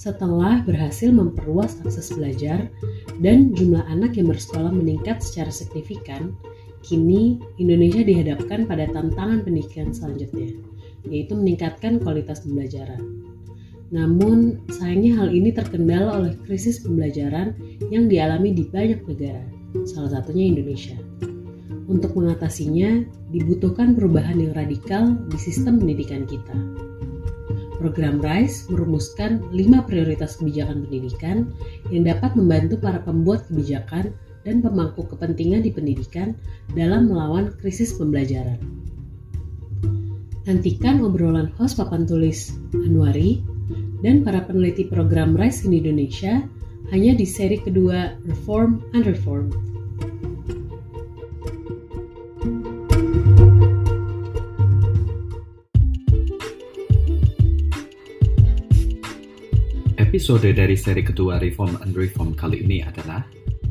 setelah berhasil memperluas akses belajar dan jumlah anak yang bersekolah meningkat secara signifikan, kini Indonesia dihadapkan pada tantangan pendidikan selanjutnya, yaitu meningkatkan kualitas pembelajaran. Namun, sayangnya hal ini terkendala oleh krisis pembelajaran yang dialami di banyak negara, salah satunya Indonesia. Untuk mengatasinya, dibutuhkan perubahan yang radikal di sistem pendidikan kita. Program RISE merumuskan lima prioritas kebijakan pendidikan yang dapat membantu para pembuat kebijakan dan pemangku kepentingan di pendidikan dalam melawan krisis pembelajaran. Nantikan obrolan host papan tulis Anwari dan para peneliti program RISE in Indonesia hanya di seri kedua Reform and Reform. Episode dari seri kedua Reform and Reform kali ini adalah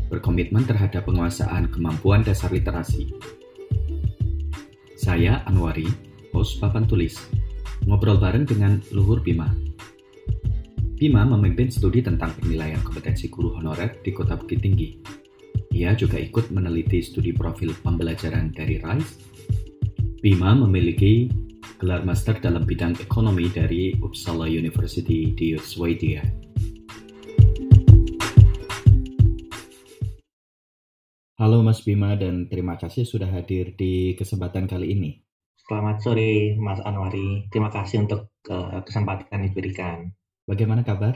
berkomitmen terhadap penguasaan kemampuan dasar literasi. Saya Anwari, host papan tulis, ngobrol bareng dengan Luhur Bima, Bima memimpin studi tentang penilaian kompetensi guru honorer di Kota Bukit Tinggi. Ia juga ikut meneliti studi profil pembelajaran dari RISE. Bima memiliki gelar master dalam bidang ekonomi dari Uppsala University di Swedia. Halo Mas Bima dan terima kasih sudah hadir di kesempatan kali ini. Selamat sore Mas Anwari, terima kasih untuk uh, kesempatan yang diberikan. Bagaimana kabar?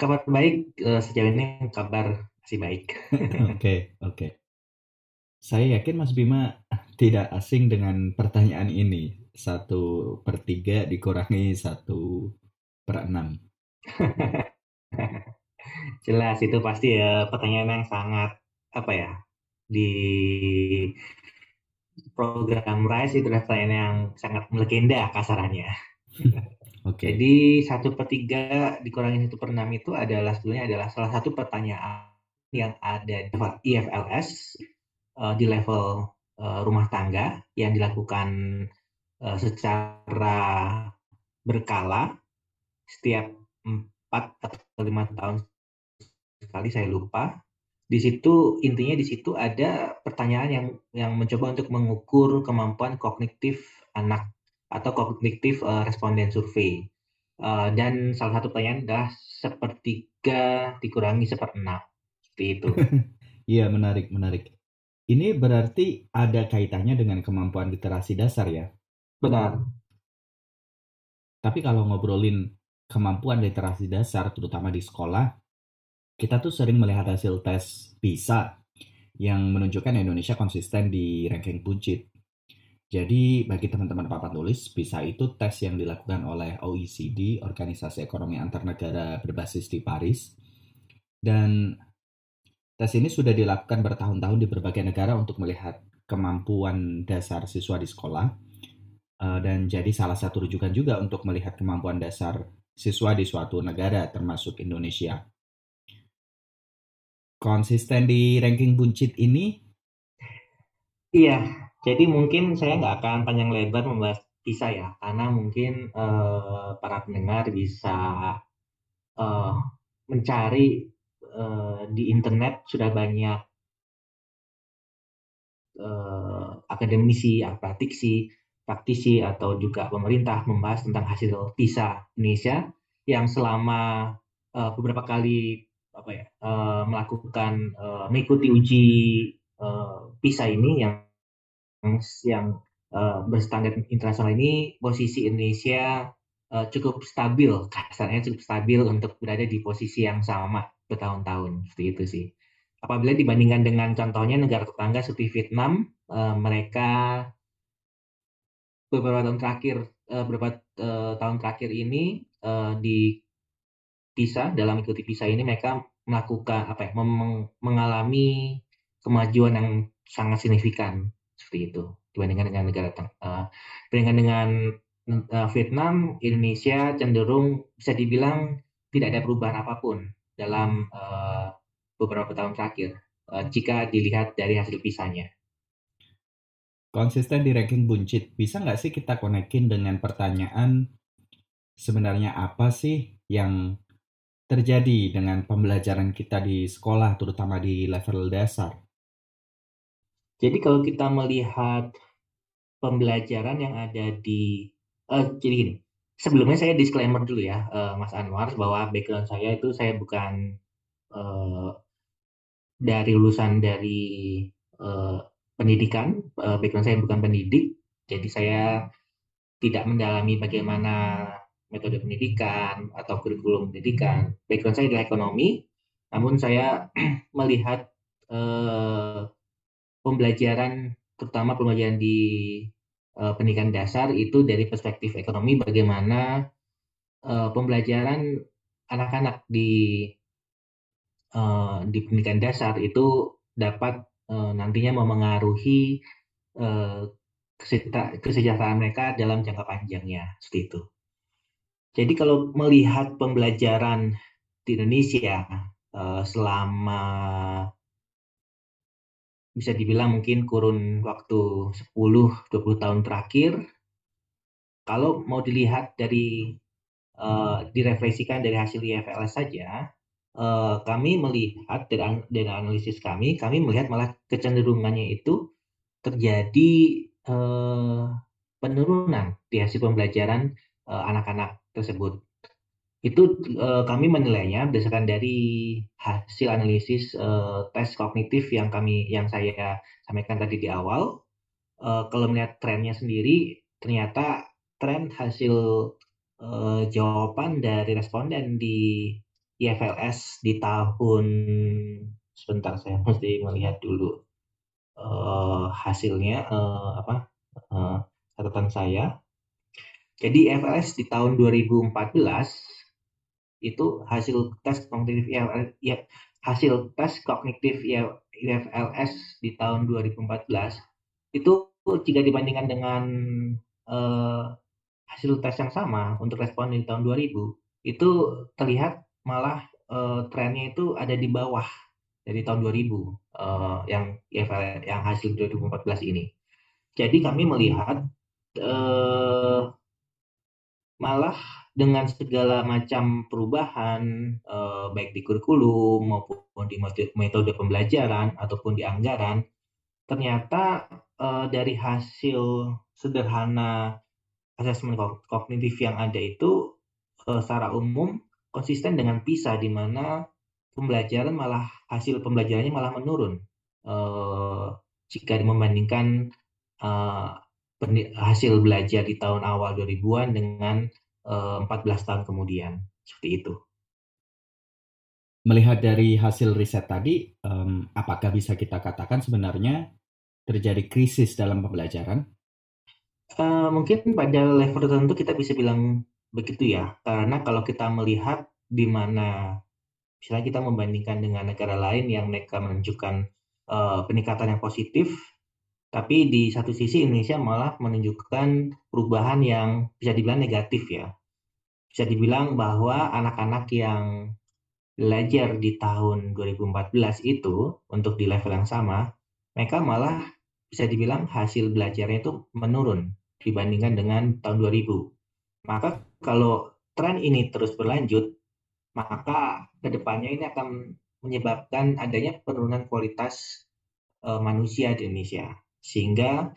Kabar baik, uh, sejauh ini kabar masih baik. Oke, oke. Saya yakin Mas Bima tidak asing dengan pertanyaan ini. Satu per tiga dikurangi satu per enam. Jelas, itu pasti ya pertanyaan yang sangat, apa ya, di program RISE itu pertanyaan yang sangat melegenda kasarannya. Oke. Jadi satu per tiga dikurangi satu per enam itu adalah sebetulnya adalah salah satu pertanyaan yang ada di IFLS uh, di level uh, rumah tangga yang dilakukan uh, secara berkala setiap empat atau lima tahun sekali saya lupa. Di situ intinya di situ ada pertanyaan yang yang mencoba untuk mengukur kemampuan kognitif anak atau kognitif uh, responden survei. Uh, dan salah satu pertanyaan adalah sepertiga dikurangi seperenam. Seperti itu. Iya, menarik, menarik. Ini berarti ada kaitannya dengan kemampuan literasi dasar ya? Benar. Tapi kalau ngobrolin kemampuan literasi dasar, terutama di sekolah, kita tuh sering melihat hasil tes PISA yang menunjukkan Indonesia konsisten di ranking buncit. Jadi bagi teman-teman papan tulis, bisa itu tes yang dilakukan oleh OECD, Organisasi Ekonomi Antarnegara berbasis di Paris. Dan tes ini sudah dilakukan bertahun-tahun di berbagai negara untuk melihat kemampuan dasar siswa di sekolah. Eh, dan jadi salah satu rujukan juga untuk melihat kemampuan dasar siswa di suatu negara termasuk Indonesia. Konsisten di ranking buncit ini? Iya, jadi mungkin saya nggak akan panjang lebar membahas kisah ya, karena mungkin uh, para pendengar bisa uh, mencari uh, di internet sudah banyak uh, akademisi, praktisi, praktisi atau juga pemerintah membahas tentang hasil PISA Indonesia yang selama uh, beberapa kali apa ya uh, melakukan uh, mengikuti uji uh, PISA ini yang yang uh, berstandar internasional ini posisi Indonesia uh, cukup stabil, kasarnya cukup stabil untuk berada di posisi yang sama bertahun-tahun seperti itu sih. Apabila dibandingkan dengan contohnya negara tetangga seperti Vietnam, uh, mereka beberapa tahun terakhir, uh, beberapa uh, tahun terakhir ini uh, di PISA dalam ikuti PISA ini mereka melakukan apa ya, mengalami kemajuan yang sangat signifikan seperti itu dibandingkan dengan negara uh, dibandingkan dengan uh, Vietnam Indonesia cenderung bisa dibilang tidak ada perubahan apa pun dalam uh, beberapa tahun terakhir uh, jika dilihat dari hasil pisahnya. Konsisten di ranking buncit, bisa nggak sih kita konekin dengan pertanyaan sebenarnya apa sih yang terjadi dengan pembelajaran kita di sekolah, terutama di level dasar? Jadi kalau kita melihat pembelajaran yang ada di, uh, jadi gini, sebelumnya saya disclaimer dulu ya, uh, Mas Anwar, bahwa background saya itu saya bukan uh, dari lulusan dari uh, pendidikan, uh, background saya bukan pendidik, jadi saya tidak mendalami bagaimana metode pendidikan atau kurikulum pendidikan. Background saya adalah ekonomi, namun saya melihat uh, pembelajaran, terutama pembelajaran di uh, pendidikan dasar itu dari perspektif ekonomi, bagaimana uh, pembelajaran anak-anak di uh, di pendidikan dasar itu dapat uh, nantinya memengaruhi uh, kesejahteraan mereka dalam jangka panjangnya seperti itu. Jadi kalau melihat pembelajaran di Indonesia uh, selama bisa dibilang mungkin kurun waktu 10-20 tahun terakhir, kalau mau dilihat dari direfleksikan dari hasil IFLS saja, uh, kami melihat dari, analisis kami, kami melihat malah kecenderungannya itu terjadi uh, penurunan di hasil pembelajaran anak-anak tersebut. Itu kami menilainya berdasarkan dari hasil analisis tes kognitif yang kami yang saya sampaikan tadi di awal. Kalau melihat trennya sendiri, ternyata tren hasil jawaban dari responden di IFLS di tahun sebentar saya mesti melihat dulu uh, hasilnya uh, apa uh, catatan saya. Jadi IFLS di tahun 2014 itu hasil tes kognitif IFL, ya, hasil tes kognitif IFLS di tahun 2014 itu jika dibandingkan dengan uh, hasil tes yang sama untuk respon di tahun 2000 itu terlihat malah uh, trennya itu ada di bawah dari tahun 2000 uh, eh, yang yang hasil 2014 ini. Jadi kami melihat uh, malah dengan segala macam perubahan eh, baik di kurikulum maupun di metode pembelajaran ataupun di anggaran ternyata eh, dari hasil sederhana asesmen kognitif yang ada itu secara umum konsisten dengan PISA di mana pembelajaran malah hasil pembelajarannya malah menurun eh, jika membandingkan eh, hasil belajar di tahun awal 2000-an dengan 14 eh, tahun kemudian. Seperti itu. Melihat dari hasil riset tadi, um, apakah bisa kita katakan sebenarnya terjadi krisis dalam pembelajaran? Uh, mungkin pada level tertentu kita bisa bilang begitu ya, karena kalau kita melihat di mana misalnya kita membandingkan dengan negara lain yang mereka menunjukkan uh, peningkatan yang positif, tapi di satu sisi Indonesia malah menunjukkan perubahan yang bisa dibilang negatif ya. Bisa dibilang bahwa anak-anak yang belajar di tahun 2014 itu untuk di level yang sama, mereka malah bisa dibilang hasil belajarnya itu menurun dibandingkan dengan tahun 2000. Maka kalau tren ini terus berlanjut, maka ke depannya ini akan menyebabkan adanya penurunan kualitas uh, manusia di Indonesia. Sehingga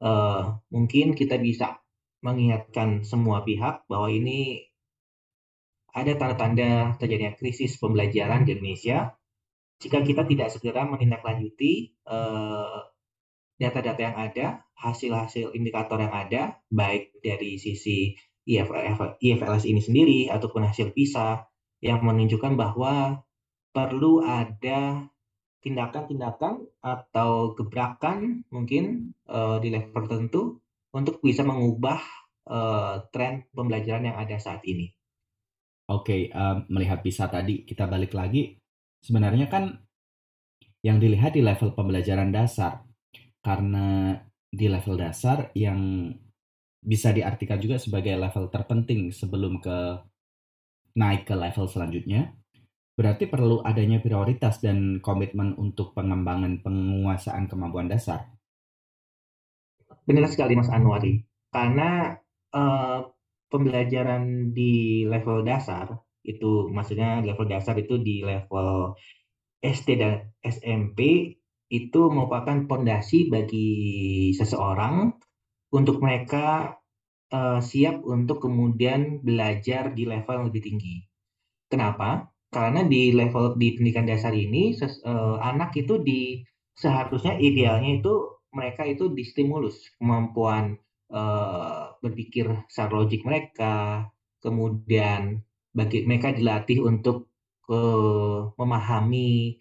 uh, mungkin kita bisa mengingatkan semua pihak bahwa ini ada tanda-tanda terjadinya krisis pembelajaran di Indonesia. Jika kita tidak segera menindaklanjuti data data-data yang ada, hasil-hasil indikator yang ada, baik dari sisi IFLS ini sendiri ataupun hasil PISA yang menunjukkan bahwa perlu ada tindakan-tindakan atau gebrakan mungkin uh, di level tertentu untuk bisa mengubah uh, tren pembelajaran yang ada saat ini. Oke, okay, uh, melihat bisa tadi kita balik lagi, sebenarnya kan yang dilihat di level pembelajaran dasar, karena di level dasar yang bisa diartikan juga sebagai level terpenting sebelum ke naik ke level selanjutnya, Berarti perlu adanya prioritas dan komitmen untuk pengembangan penguasaan kemampuan dasar. Benar sekali Mas Anwari. Karena uh, pembelajaran di level dasar Itu maksudnya level dasar itu di level SD dan SMP itu merupakan pondasi bagi seseorang untuk mereka uh, siap untuk kemudian belajar di level yang lebih tinggi. Kenapa? Karena di level di pendidikan dasar ini ses, uh, anak itu di seharusnya idealnya itu mereka itu distimulus kemampuan uh, berpikir secara logik mereka, kemudian bagi mereka dilatih untuk uh, memahami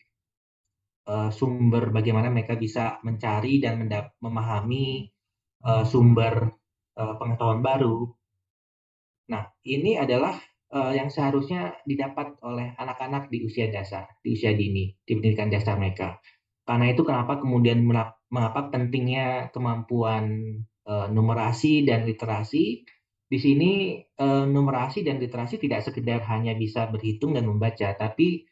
sumber bagaimana mereka bisa mencari dan memahami uh, sumber uh, pengetahuan baru. Nah, ini adalah uh, yang seharusnya didapat oleh anak-anak di usia dasar, di usia dini, di pendidikan dasar mereka. Karena itu kenapa kemudian mengapa pentingnya kemampuan uh, numerasi dan literasi di sini uh, numerasi dan literasi tidak sekedar hanya bisa berhitung dan membaca, tapi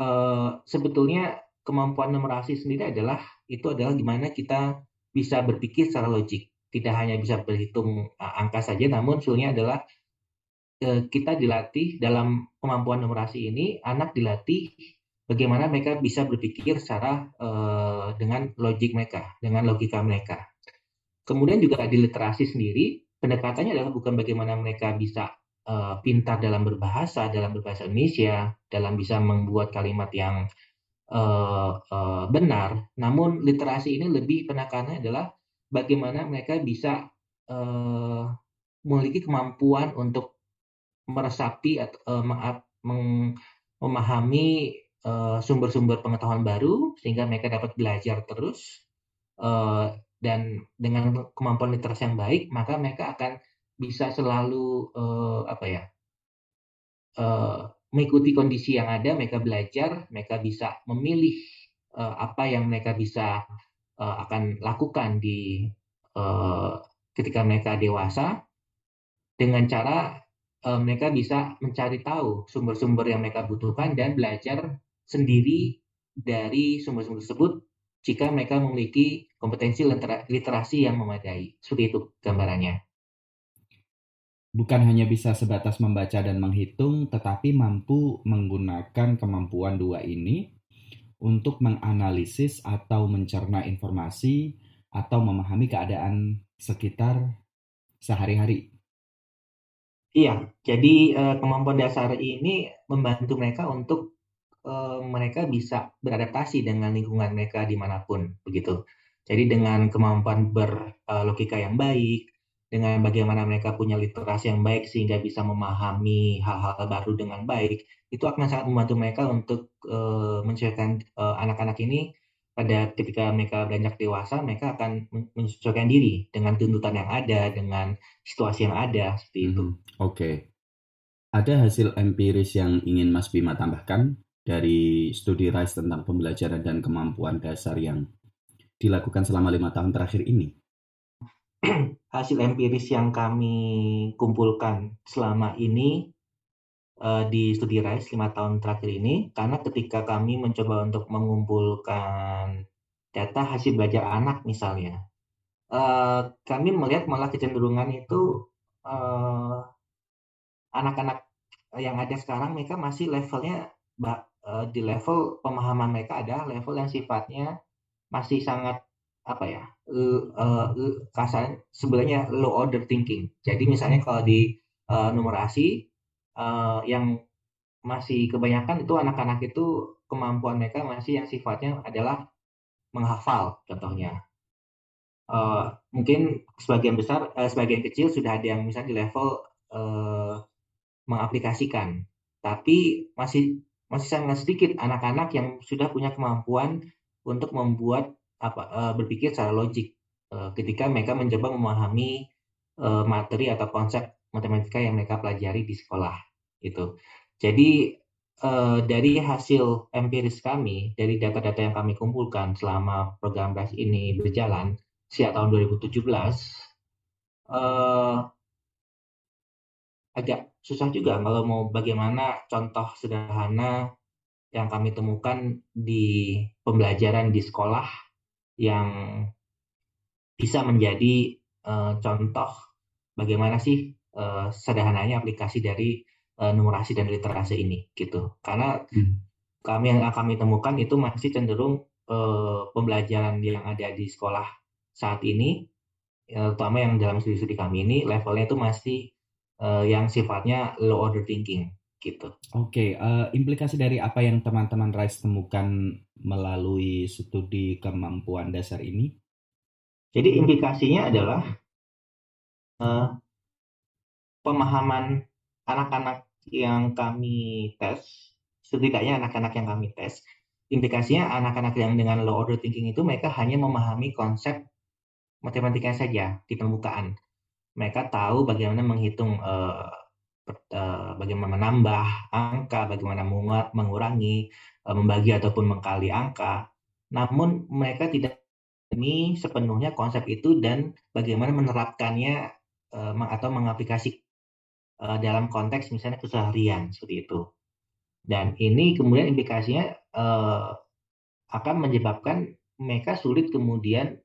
uh, sebetulnya kemampuan numerasi sendiri adalah itu adalah gimana kita bisa berpikir secara logik, tidak hanya bisa berhitung uh, angka saja, namun sebenarnya adalah uh, kita dilatih dalam kemampuan numerasi ini, anak dilatih bagaimana mereka bisa berpikir secara uh, dengan logik mereka, dengan logika mereka. Kemudian juga di literasi sendiri, pendekatannya adalah bukan bagaimana mereka bisa uh, pintar dalam berbahasa, dalam berbahasa Indonesia, dalam bisa membuat kalimat yang uh, uh, benar. Namun literasi ini lebih penekanannya adalah bagaimana mereka bisa uh, memiliki kemampuan untuk meresapi atau uh, memahami sumber-sumber uh, pengetahuan baru sehingga mereka dapat belajar terus uh, dan dengan kemampuan literasi yang baik maka mereka akan bisa selalu uh, apa ya uh, mengikuti kondisi yang ada mereka belajar mereka bisa memilih uh, apa yang mereka bisa uh, akan lakukan di uh, ketika mereka dewasa dengan cara uh, mereka bisa mencari tahu sumber-sumber yang mereka butuhkan dan belajar sendiri dari sumber-sumber tersebut jika mereka memiliki kompetensi literasi yang memadai. Seperti itu gambarannya. Bukan hanya bisa sebatas membaca dan menghitung, tetapi mampu menggunakan kemampuan dua ini untuk menganalisis atau mencerna informasi atau memahami keadaan sekitar sehari-hari. Iya, jadi eh, kemampuan dasar ini membantu mereka untuk uh, mereka bisa beradaptasi dengan lingkungan mereka di mana pun begitu. Jadi dengan kemampuan berlogika uh, yang baik, dengan bagaimana mereka punya literasi yang baik sehingga bisa memahami hal-hal baru dengan baik, itu akan sangat membantu mereka untuk uh, menyesuaikan uh, anak-anak ini pada ketika mereka beranjak dewasa, mereka akan menyesuaikan diri dengan tuntutan yang ada, dengan situasi yang ada, seperti itu. Hmm, Oke. Okay. Ada hasil empiris yang ingin Mas Bima tambahkan? dari studi RISE tentang pembelajaran dan kemampuan dasar yang dilakukan selama lima tahun terakhir ini? Hasil empiris yang kami kumpulkan selama ini uh, di studi RISE lima tahun terakhir ini, karena ketika kami mencoba untuk mengumpulkan data hasil belajar anak misalnya, uh, kami melihat malah kecenderungan itu anak anak-anak yang ada sekarang mereka masih levelnya uh, di level pemahaman mereka ada level yang sifatnya masih sangat apa ya uh, uh, kasar sebenarnya low order thinking. Jadi misalnya kalau di uh, numerasi uh, yang masih kebanyakan itu anak-anak itu kemampuan mereka masih yang sifatnya adalah menghafal contohnya. Uh, mungkin sebagian besar, uh, sebagian kecil sudah ada yang misalnya di level uh, mengaplikasikan, tapi masih masih sangat sedikit anak-anak yang sudah punya kemampuan untuk membuat apa uh, berpikir secara logik uh, ketika mereka mencoba memahami uh, materi atau konsep matematika yang mereka pelajari di sekolah itu. Jadi uh, dari hasil empiris kami dari data-data yang kami kumpulkan selama program BRAS ini berjalan sejak tahun 2017 uh, agak susah juga kalau mau bagaimana contoh sederhana yang kami temukan di pembelajaran di sekolah yang bisa menjadi uh, contoh bagaimana sih uh, sederhananya aplikasi dari uh, numerasi dan literasi ini gitu. Karena hmm. kami yang kami temukan itu masih cenderung uh, pembelajaran yang ada di sekolah saat ini, ya, terutama yang dalam studi-studi kami ini levelnya itu masih uh, yang sifatnya low order thinking gitu. Oke, okay, uh, implikasi dari apa yang teman-teman Rice temukan melalui studi kemampuan dasar ini? Jadi implikasinya adalah uh, pemahaman anak-anak yang kami tes, setidaknya anak-anak yang kami tes, implikasinya anak-anak yang dengan low order thinking itu mereka hanya memahami konsep matematika saja di permukaan. Mereka tahu bagaimana menghitung, uh, bagaimana menambah angka, bagaimana mengurangi, uh, membagi ataupun mengkali angka. Namun mereka tidak ini sepenuhnya konsep itu dan bagaimana menerapkannya uh, atau mengaplikasi dalam konteks misalnya keseharian seperti itu. Dan ini kemudian implikasinya akan menyebabkan mereka sulit kemudian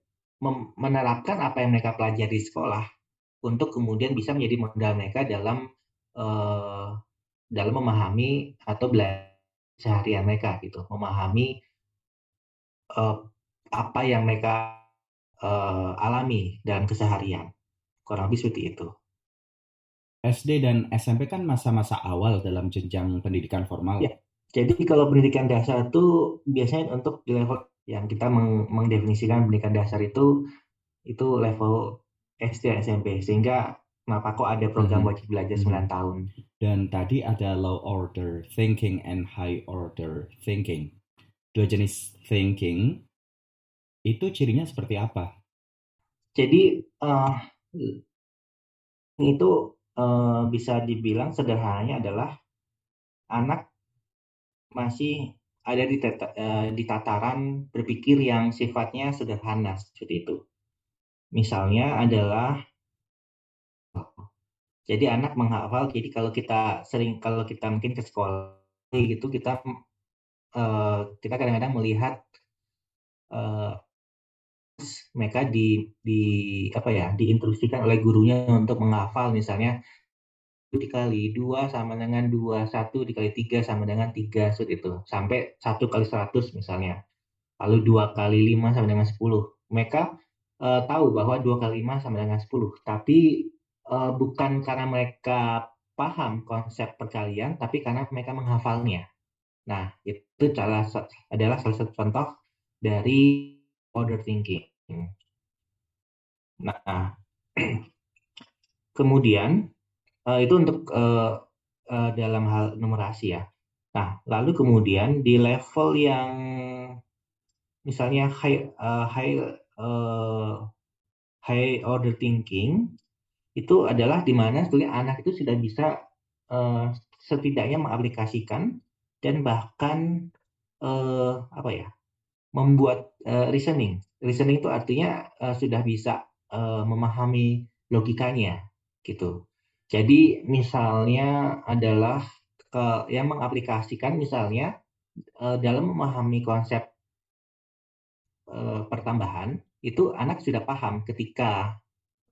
menerapkan apa yang mereka pelajari di sekolah untuk kemudian bisa menjadi modal mereka dalam uh, dalam memahami atau belajar seharian mereka gitu, memahami uh, apa yang mereka uh, alami dalam keseharian. Kurang lebih seperti itu. SD dan SMP kan masa-masa awal dalam jenjang pendidikan formal. Ya, jadi kalau pendidikan dasar itu biasanya untuk di level yang kita meng mengdefinisikan pendidikan dasar itu itu level SD dan SMP sehingga kenapa kok ada program hmm. wajib belajar hmm. 9 tahun. Dan tadi ada low order thinking and high order thinking. Dua jenis thinking itu cirinya seperti apa? Jadi uh, itu uh, bisa dibilang sederhananya adalah anak masih ada di, tata, uh, di tataran berpikir yang sifatnya sederhana seperti itu. Misalnya adalah jadi anak menghafal. Jadi kalau kita sering kalau kita mungkin ke sekolah gitu kita uh, kita kadang-kadang melihat uh, mereka di di apa ya diinstruksikan oleh gurunya untuk menghafal. Misalnya dikali dua sama dengan dua satu dikali tiga sama dengan tiga seperti itu. Sampai satu kali seratus misalnya. Lalu dua kali lima sama dengan sepuluh. Mereka uh, tahu bahwa dua kali lima sama dengan sepuluh. Tapi uh, bukan karena mereka paham konsep perkalian tapi karena mereka menghafalnya nah itu adalah salah satu contoh dari order thinking. Nah, kemudian uh, itu untuk uh, uh, dalam hal numerasi ya. Nah, lalu kemudian di level yang misalnya high uh, high uh, high order thinking itu adalah di mana sebetulnya anak itu sudah bisa uh, setidaknya mengaplikasikan dan bahkan uh, apa ya membuat uh, reasoning. Reasoning itu artinya uh, sudah bisa uh, memahami logikanya gitu. Jadi misalnya adalah ke, yang mengaplikasikan misalnya uh, dalam memahami konsep uh, pertambahan itu anak sudah paham ketika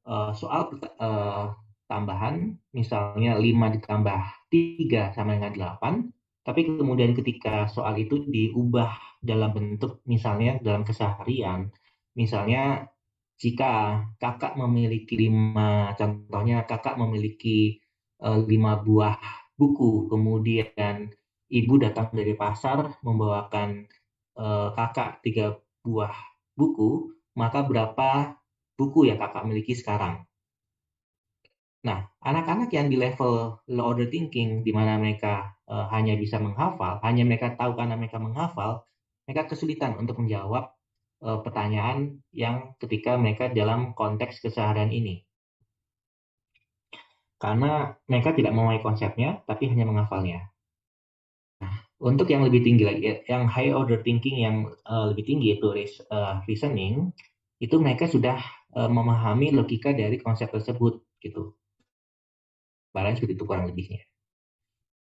uh, soal uh, tambahan misalnya 5 ditambah 3 sama dengan 8 tapi kemudian ketika soal itu diubah dalam bentuk misalnya dalam keseharian, misalnya jika kakak memiliki lima, contohnya kakak memiliki uh, buah buku, kemudian ibu datang dari pasar membawakan uh, kakak tiga buah buku, maka berapa buku yang kakak miliki sekarang? Nah, anak-anak yang di level low order thinking, di mana mereka uh, hanya bisa menghafal, hanya mereka tahu karena mereka menghafal, mereka kesulitan untuk menjawab uh, pertanyaan yang ketika mereka dalam konteks keseharian ini. Karena mereka tidak memahami konsepnya, tapi hanya menghafalnya. Nah, untuk yang lebih tinggi lagi, yang high order thinking yang uh, lebih tinggi itu reasoning, itu mereka sudah uh, memahami logika dari konsep tersebut gitu barang seperti itu kurang lebihnya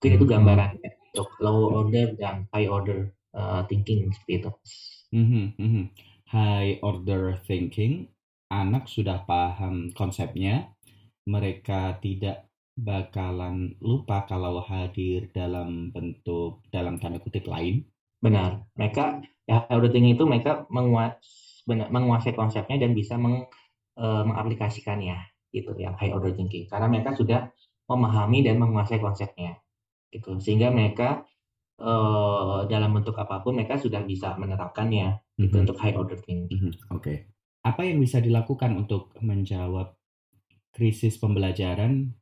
mungkin itu hmm. gambarannya untuk low order dan high order uh, thinking seperti itu mm -hmm. high order thinking anak sudah paham konsepnya mereka tidak bakalan lupa kalau hadir dalam bentuk dalam tanda kutip lain. Benar. Mereka ya auditing itu mereka menguas, benar, menguasai konsepnya dan bisa meng, e, mengaplikasikannya gitu yang high order thinking karena mereka sudah memahami dan menguasai konsepnya gitu sehingga mereka e, dalam bentuk apa pun mereka sudah bisa menerapkannya gitu mm -hmm. untuk high order thinking. Mm -hmm. Oke. Okay. Apa yang bisa dilakukan untuk menjawab krisis pembelajaran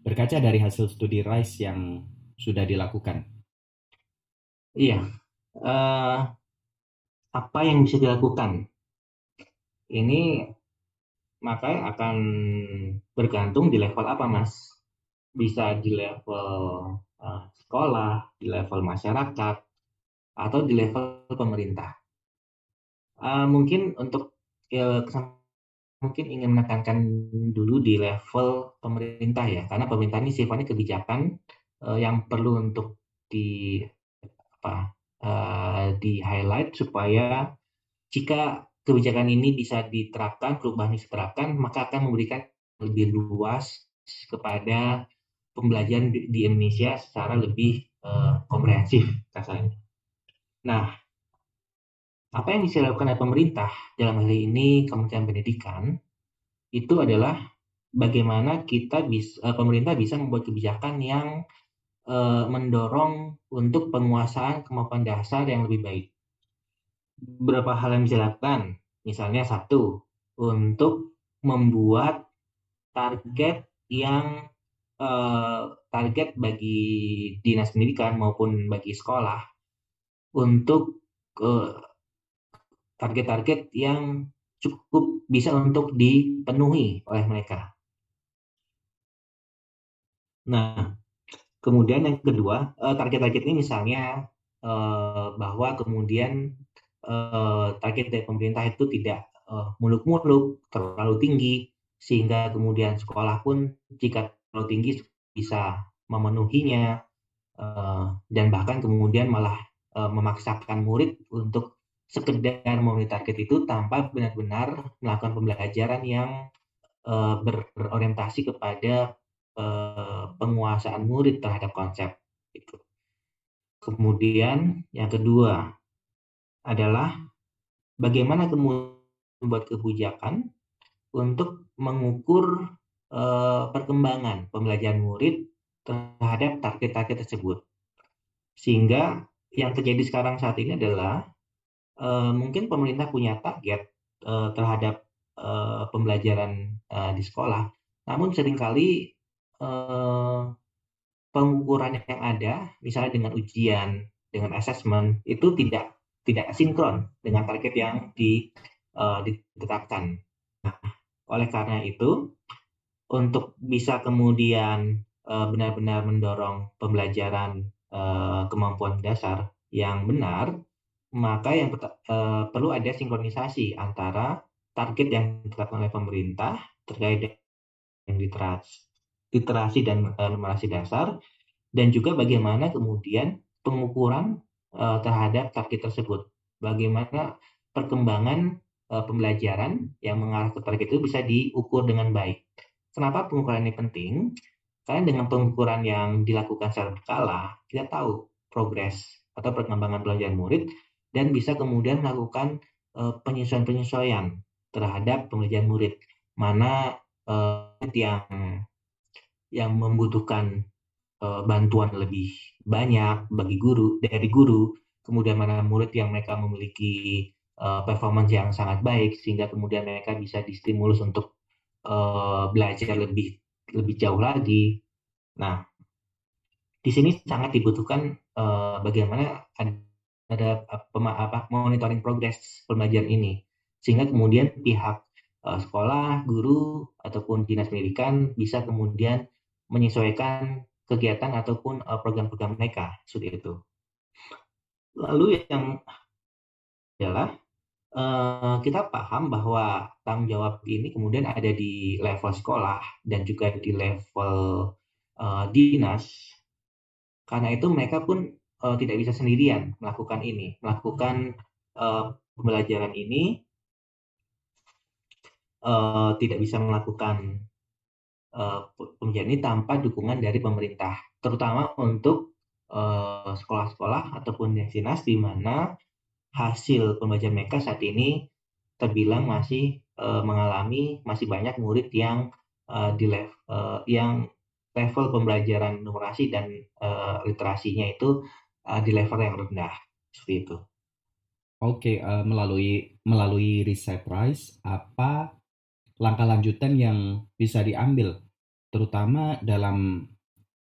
berkaca dari hasil studi RISE yang sudah dilakukan? Iya, uh, apa yang bisa dilakukan? Ini makanya akan bergantung di level apa, Mas? Bisa di level uh, sekolah, di level masyarakat, atau di level pemerintah. Uh, mungkin untuk ya, mungkin ingin menekankan dulu di level pemerintah ya, karena pemerintah ini sifatnya kebijakan uh, yang perlu untuk di apa uh, di highlight supaya jika kebijakan ini bisa diterapkan, perubahan ini diterapkan, maka akan memberikan lebih luas kepada pembelajaran di, Indonesia secara lebih uh, komprehensif kasarnya. Nah, apa yang bisa dilakukan oleh pemerintah dalam hal ini Kementerian Pendidikan itu adalah bagaimana kita bisa eh, pemerintah bisa membuat kebijakan yang uh, mendorong untuk penguasaan kemampuan dasar yang lebih baik. Beberapa hal yang bisa dilakukan, misalnya satu, untuk membuat target yang uh, target bagi dinas pendidikan maupun bagi sekolah untuk uh, target-target yang cukup bisa untuk dipenuhi oleh mereka. Nah, kemudian yang kedua, eh, target-target ini misalnya eh, bahwa kemudian eh, target dari pemerintah itu tidak muluk-muluk, terlalu tinggi, sehingga kemudian sekolah pun jika terlalu tinggi bisa memenuhinya, dan bahkan kemudian malah memaksakan murid untuk sekedar memenuhi target itu tanpa benar-benar melakukan pembelajaran yang berorientasi kepada penguasaan murid terhadap konsep. Kemudian yang kedua adalah bagaimana kemudian membuat kebijakan untuk mengukur uh, perkembangan pembelajaran murid terhadap target-target tersebut. Sehingga yang terjadi sekarang saat ini adalah uh, mungkin pemerintah punya target uh, terhadap uh, pembelajaran uh, di sekolah, namun sering kali uh, pengukuran yang ada, misalnya dengan ujian, dengan assessment, itu tidak tidak sinkron dengan target yang di, uh, ditetapkan. Nah, oleh karena itu, untuk bisa kemudian benar-benar uh, mendorong pembelajaran uh, kemampuan dasar yang benar, maka yang uh, perlu ada sinkronisasi antara target yang ditetapkan oleh pemerintah terkait dengan literasi, literasi dan numerasi dasar dan juga bagaimana kemudian pengukuran uh, terhadap target tersebut. Bagaimana perkembangan uh, pembelajaran yang mengarah ke target itu bisa diukur dengan baik. Kenapa pengukuran ini penting? Karena dengan pengukuran yang dilakukan secara berkala, kita tahu progres atau perkembangan pelajaran murid dan bisa kemudian melakukan penyesuaian-penyesuaian terhadap pembelajaran murid mana yang yang membutuhkan bantuan lebih banyak bagi guru dari guru kemudian mana murid yang mereka memiliki performance yang sangat baik sehingga kemudian mereka bisa distimulus untuk belajar lebih lebih jauh lagi. Nah di sini sangat dibutuhkan bagaimana ada apa monitoring progres pembelajaran ini. Sehingga kemudian pihak uh, sekolah, guru ataupun dinas pendidikan bisa kemudian menyesuaikan kegiatan ataupun uh, program-program mereka seperti itu. Lalu yang adalah uh, kita paham bahwa tanggung jawab ini kemudian ada di level sekolah dan juga di level uh, dinas. Karena itu mereka pun tidak bisa sendirian melakukan ini, melakukan pembelajaran ini tidak bisa melakukan uh, pembelajaran ini tanpa dukungan dari pemerintah, terutama untuk sekolah-sekolah uh, ataupun dinas di mana hasil pembelajaran mereka saat ini terbilang masih uh, mengalami masih banyak murid yang di level yang level pembelajaran numerasi dan literasinya itu di level yang rendah seperti itu. Oke, uh, melalui melalui riset Price, apa langkah lanjutan yang bisa diambil, terutama dalam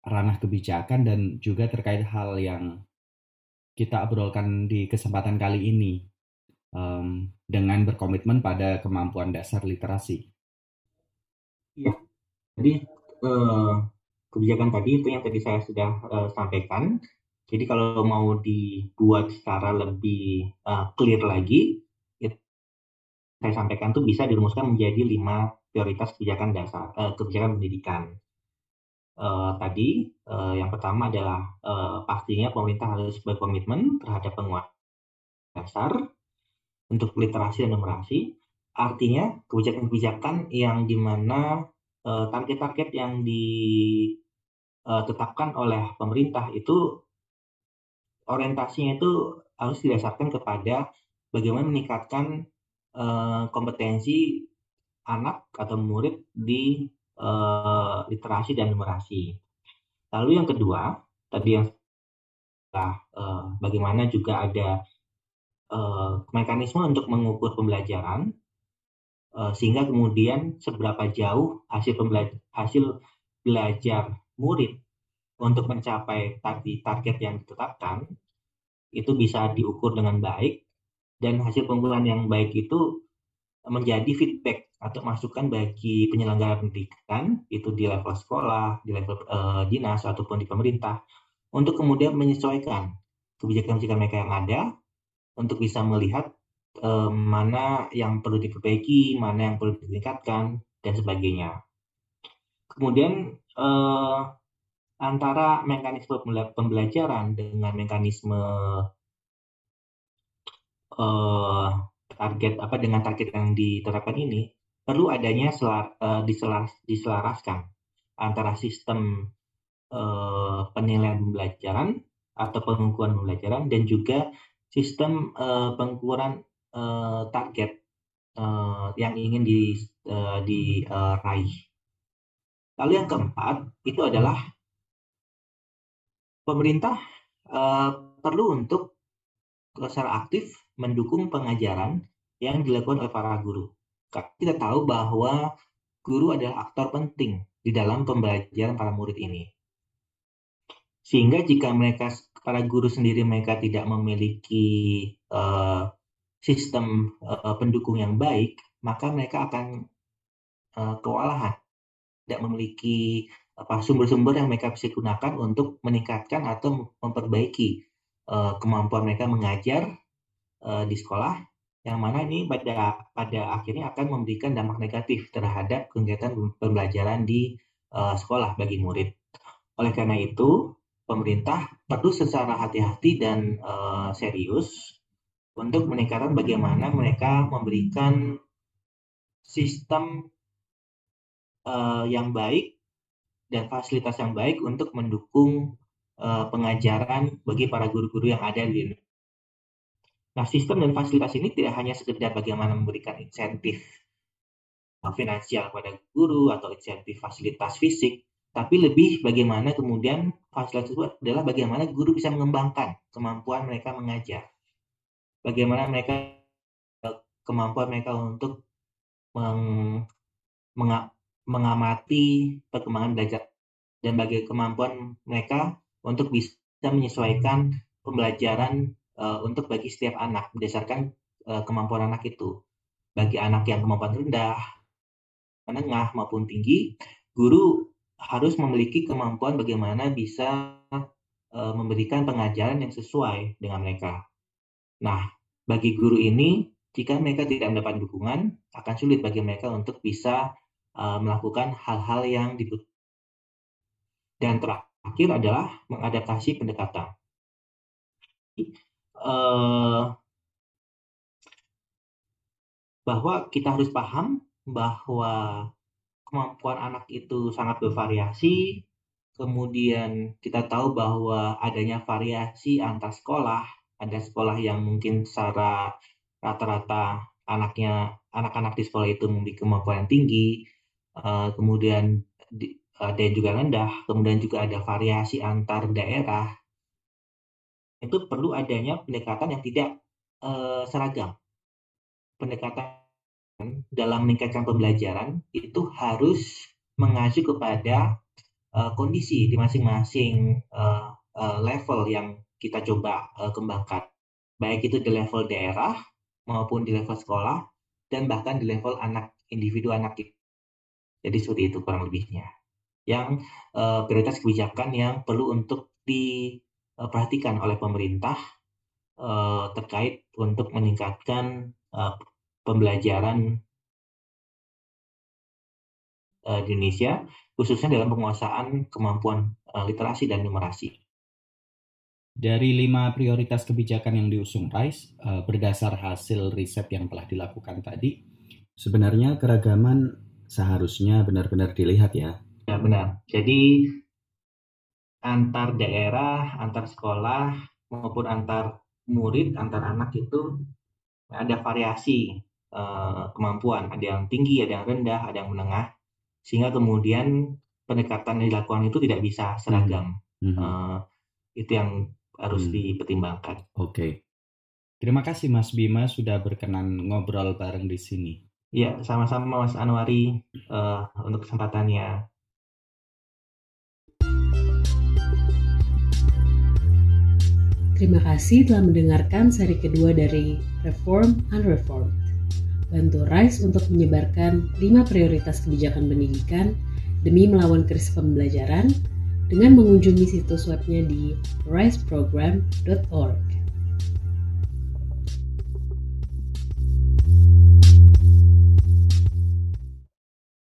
ranah kebijakan dan juga terkait hal yang kita obrolkan di kesempatan kali ini um, dengan berkomitmen pada kemampuan dasar literasi. Iya, jadi uh, kebijakan tadi itu yang tadi saya sudah uh, sampaikan jadi kalau mau dibuat secara lebih uh, clear lagi, saya sampaikan tuh bisa dirumuskan menjadi lima prioritas kebijakan dasar uh, kebijakan pendidikan. Uh, tadi uh, yang pertama adalah uh, pastinya pemerintah harus berkomitmen terhadap penguatan dasar untuk literasi dan numerasi. Artinya kebijakan-kebijakan yang di mana target-target uh, yang ditetapkan oleh pemerintah itu orientasinya itu harus didasarkan kepada bagaimana meningkatkan uh, kompetensi anak atau murid di uh, literasi dan numerasi. Lalu yang kedua, tadi yang uh, bagaimana juga ada uh, mekanisme untuk mengukur pembelajaran uh, sehingga kemudian seberapa jauh hasil pembelajar hasil belajar murid untuk mencapai target yang ditetapkan itu bisa diukur dengan baik dan hasil pengukuran yang baik itu menjadi feedback atau masukan bagi penyelenggara pendidikan itu di level sekolah, di level uh, dinas ataupun di pemerintah untuk kemudian menyesuaikan kebijakan-kebijakan mereka yang ada untuk bisa melihat uh, mana yang perlu diperbaiki, mana yang perlu ditingkatkan dan sebagainya. Kemudian uh, antara mekanisme pembelajaran dengan mekanisme target apa dengan target yang diterapkan ini perlu adanya selar, uh, diselar, diselaraskan antara sistem uh, penilaian pembelajaran atau pengukuran pembelajaran dan juga sistem uh, pengukuran uh, target uh, yang ingin di, uh, diraih. Lalu yang keempat itu adalah pemerintah uh, perlu untuk secara aktif mendukung pengajaran yang dilakukan oleh para guru. Kita tahu bahwa guru adalah aktor penting di dalam pembelajaran para murid ini. Sehingga jika mereka para guru sendiri mereka tidak memiliki uh, sistem uh, pendukung yang baik, maka mereka akan uh, kewalahan, tidak memiliki sumber-sumber yang mereka bisa gunakan untuk meningkatkan atau memperbaiki uh, kemampuan mereka mengajar uh, di sekolah yang mana ini pada pada akhirnya akan memberikan dampak negatif terhadap kegiatan pembelajaran di uh, sekolah bagi murid. Oleh karena itu, pemerintah perlu secara hati-hati dan uh, serius untuk meningkatkan bagaimana mereka memberikan sistem uh, yang baik dan fasilitas yang baik untuk mendukung uh, pengajaran bagi para guru-guru yang ada di. Nah, sistem dan fasilitas ini tidak hanya sekedar bagaimana memberikan insentif finansial kepada guru atau insentif fasilitas fisik, tapi lebih bagaimana kemudian fasilitas itu adalah bagaimana guru bisa mengembangkan kemampuan mereka mengajar. Bagaimana mereka kemampuan mereka untuk meng, meng, mengamati perkembangan belajar dan bagi kemampuan mereka untuk bisa menyesuaikan pembelajaran uh, untuk bagi setiap anak berdasarkan uh, kemampuan anak itu. Bagi anak yang kemampuan rendah, menengah maupun tinggi, guru harus memiliki kemampuan bagaimana bisa uh, memberikan pengajaran yang sesuai dengan mereka. Nah, bagi guru ini, jika mereka tidak mendapat dukungan, akan sulit bagi mereka untuk bisa uh, melakukan hal-hal yang dibutuhkan. Dan terakhir adalah mengadaptasi pendekatan. Uh, bahwa kita harus paham bahwa kemampuan anak itu sangat bervariasi. Kemudian kita tahu bahwa adanya variasi antar sekolah. Ada sekolah yang mungkin secara rata-rata anaknya anak-anak di sekolah itu memiliki kemampuan yang tinggi. Uh, kemudian di, ada yang juga rendah. Kemudian juga ada variasi antar daerah. Itu perlu adanya pendekatan yang tidak uh, seragam. Pendekatan dalam meningkatkan pembelajaran itu harus mengacu kepada uh, kondisi di masing-masing uh, uh, level yang kita coba uh, kembangkan, baik itu di level daerah maupun di level sekolah dan bahkan di level anak individu anak itu. Jadi seperti itu kurang lebihnya. Yang uh, prioritas kebijakan yang perlu untuk diperhatikan oleh pemerintah uh, terkait untuk meningkatkan uh, pembelajaran di Indonesia, khususnya dalam penguasaan kemampuan literasi dan numerasi. Dari lima prioritas kebijakan yang diusung RISE, berdasar hasil riset yang telah dilakukan tadi, sebenarnya keragaman seharusnya benar-benar dilihat ya. Ya benar. Jadi antar daerah, antar sekolah, maupun antar murid, antar anak itu ada variasi uh, kemampuan, ada yang tinggi, ada yang rendah, ada yang menengah, sehingga kemudian pendekatan yang dilakukan itu tidak bisa seragam. Mm -hmm. uh, itu yang harus mm. dipertimbangkan. Oke, okay. terima kasih Mas Bima sudah berkenan ngobrol bareng di sini. Ya, sama-sama Mas Anwari uh, untuk kesempatannya. Terima kasih telah mendengarkan seri kedua dari Reform Unreformed. Bantu RISE untuk menyebarkan 5 prioritas kebijakan pendidikan demi melawan krisis pembelajaran dengan mengunjungi situs webnya di riseprogram.org.